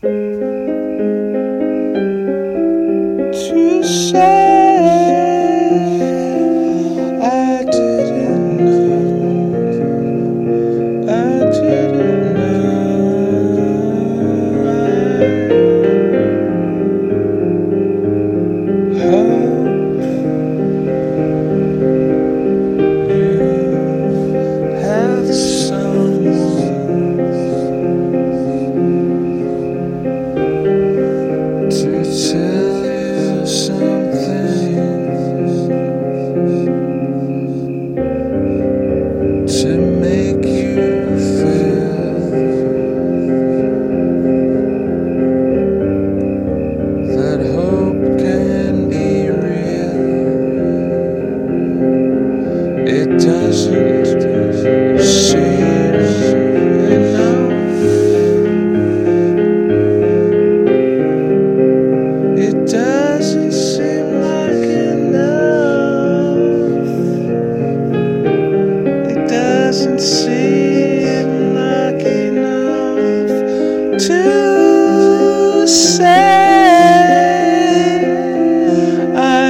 to to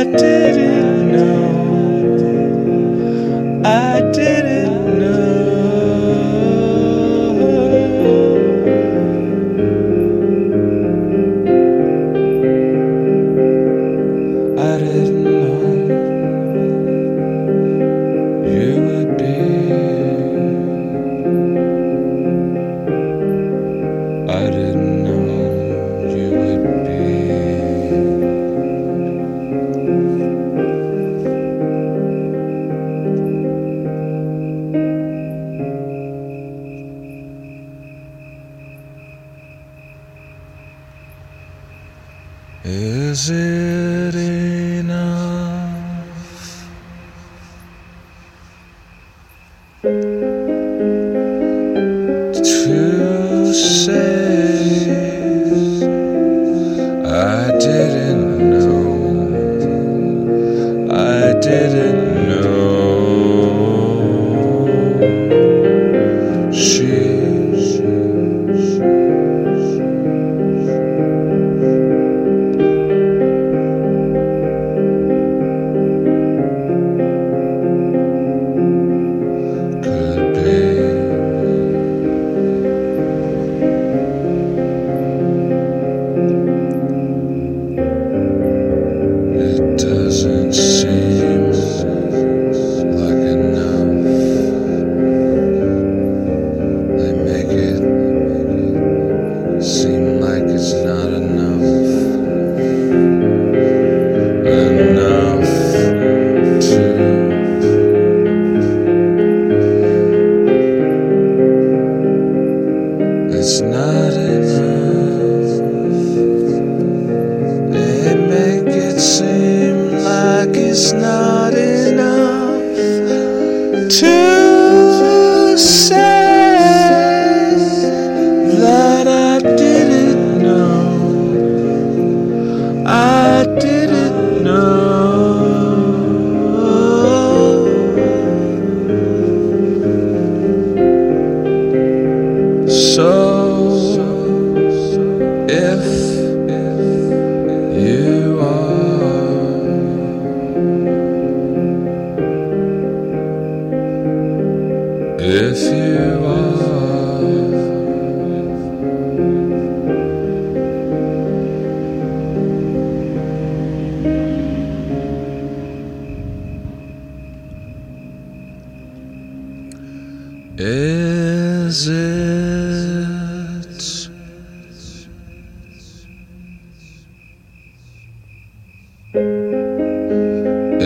I didn't Is it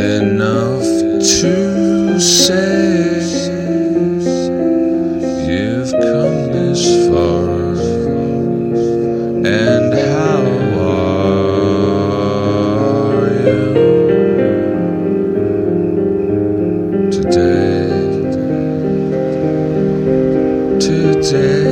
enough to say you've come this far and how are you today? Today.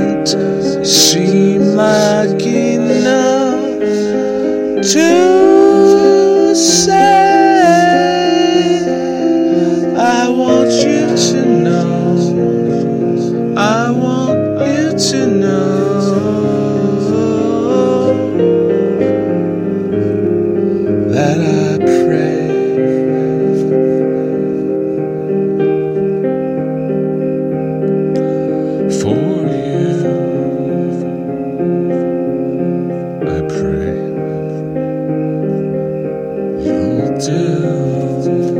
you'll do.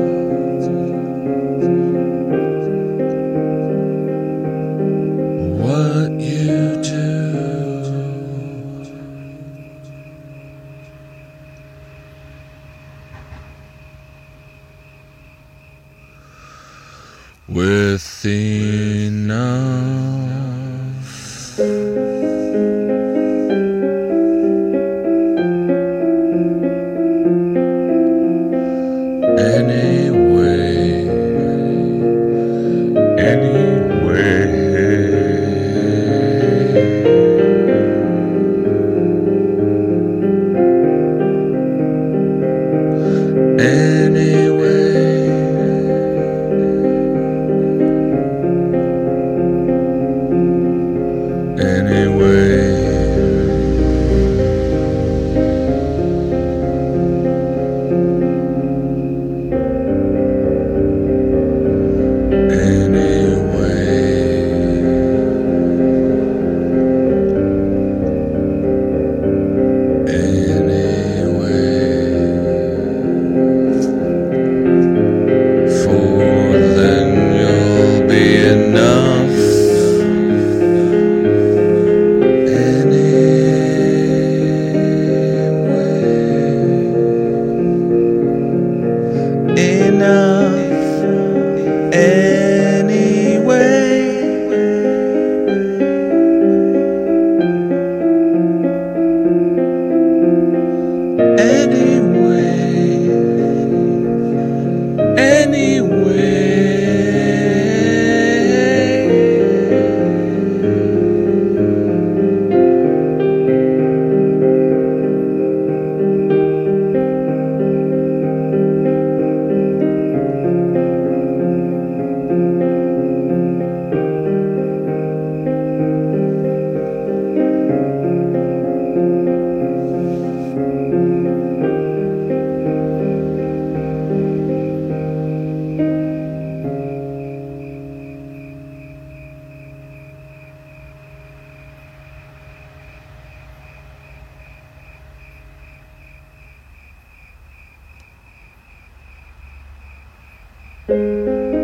Música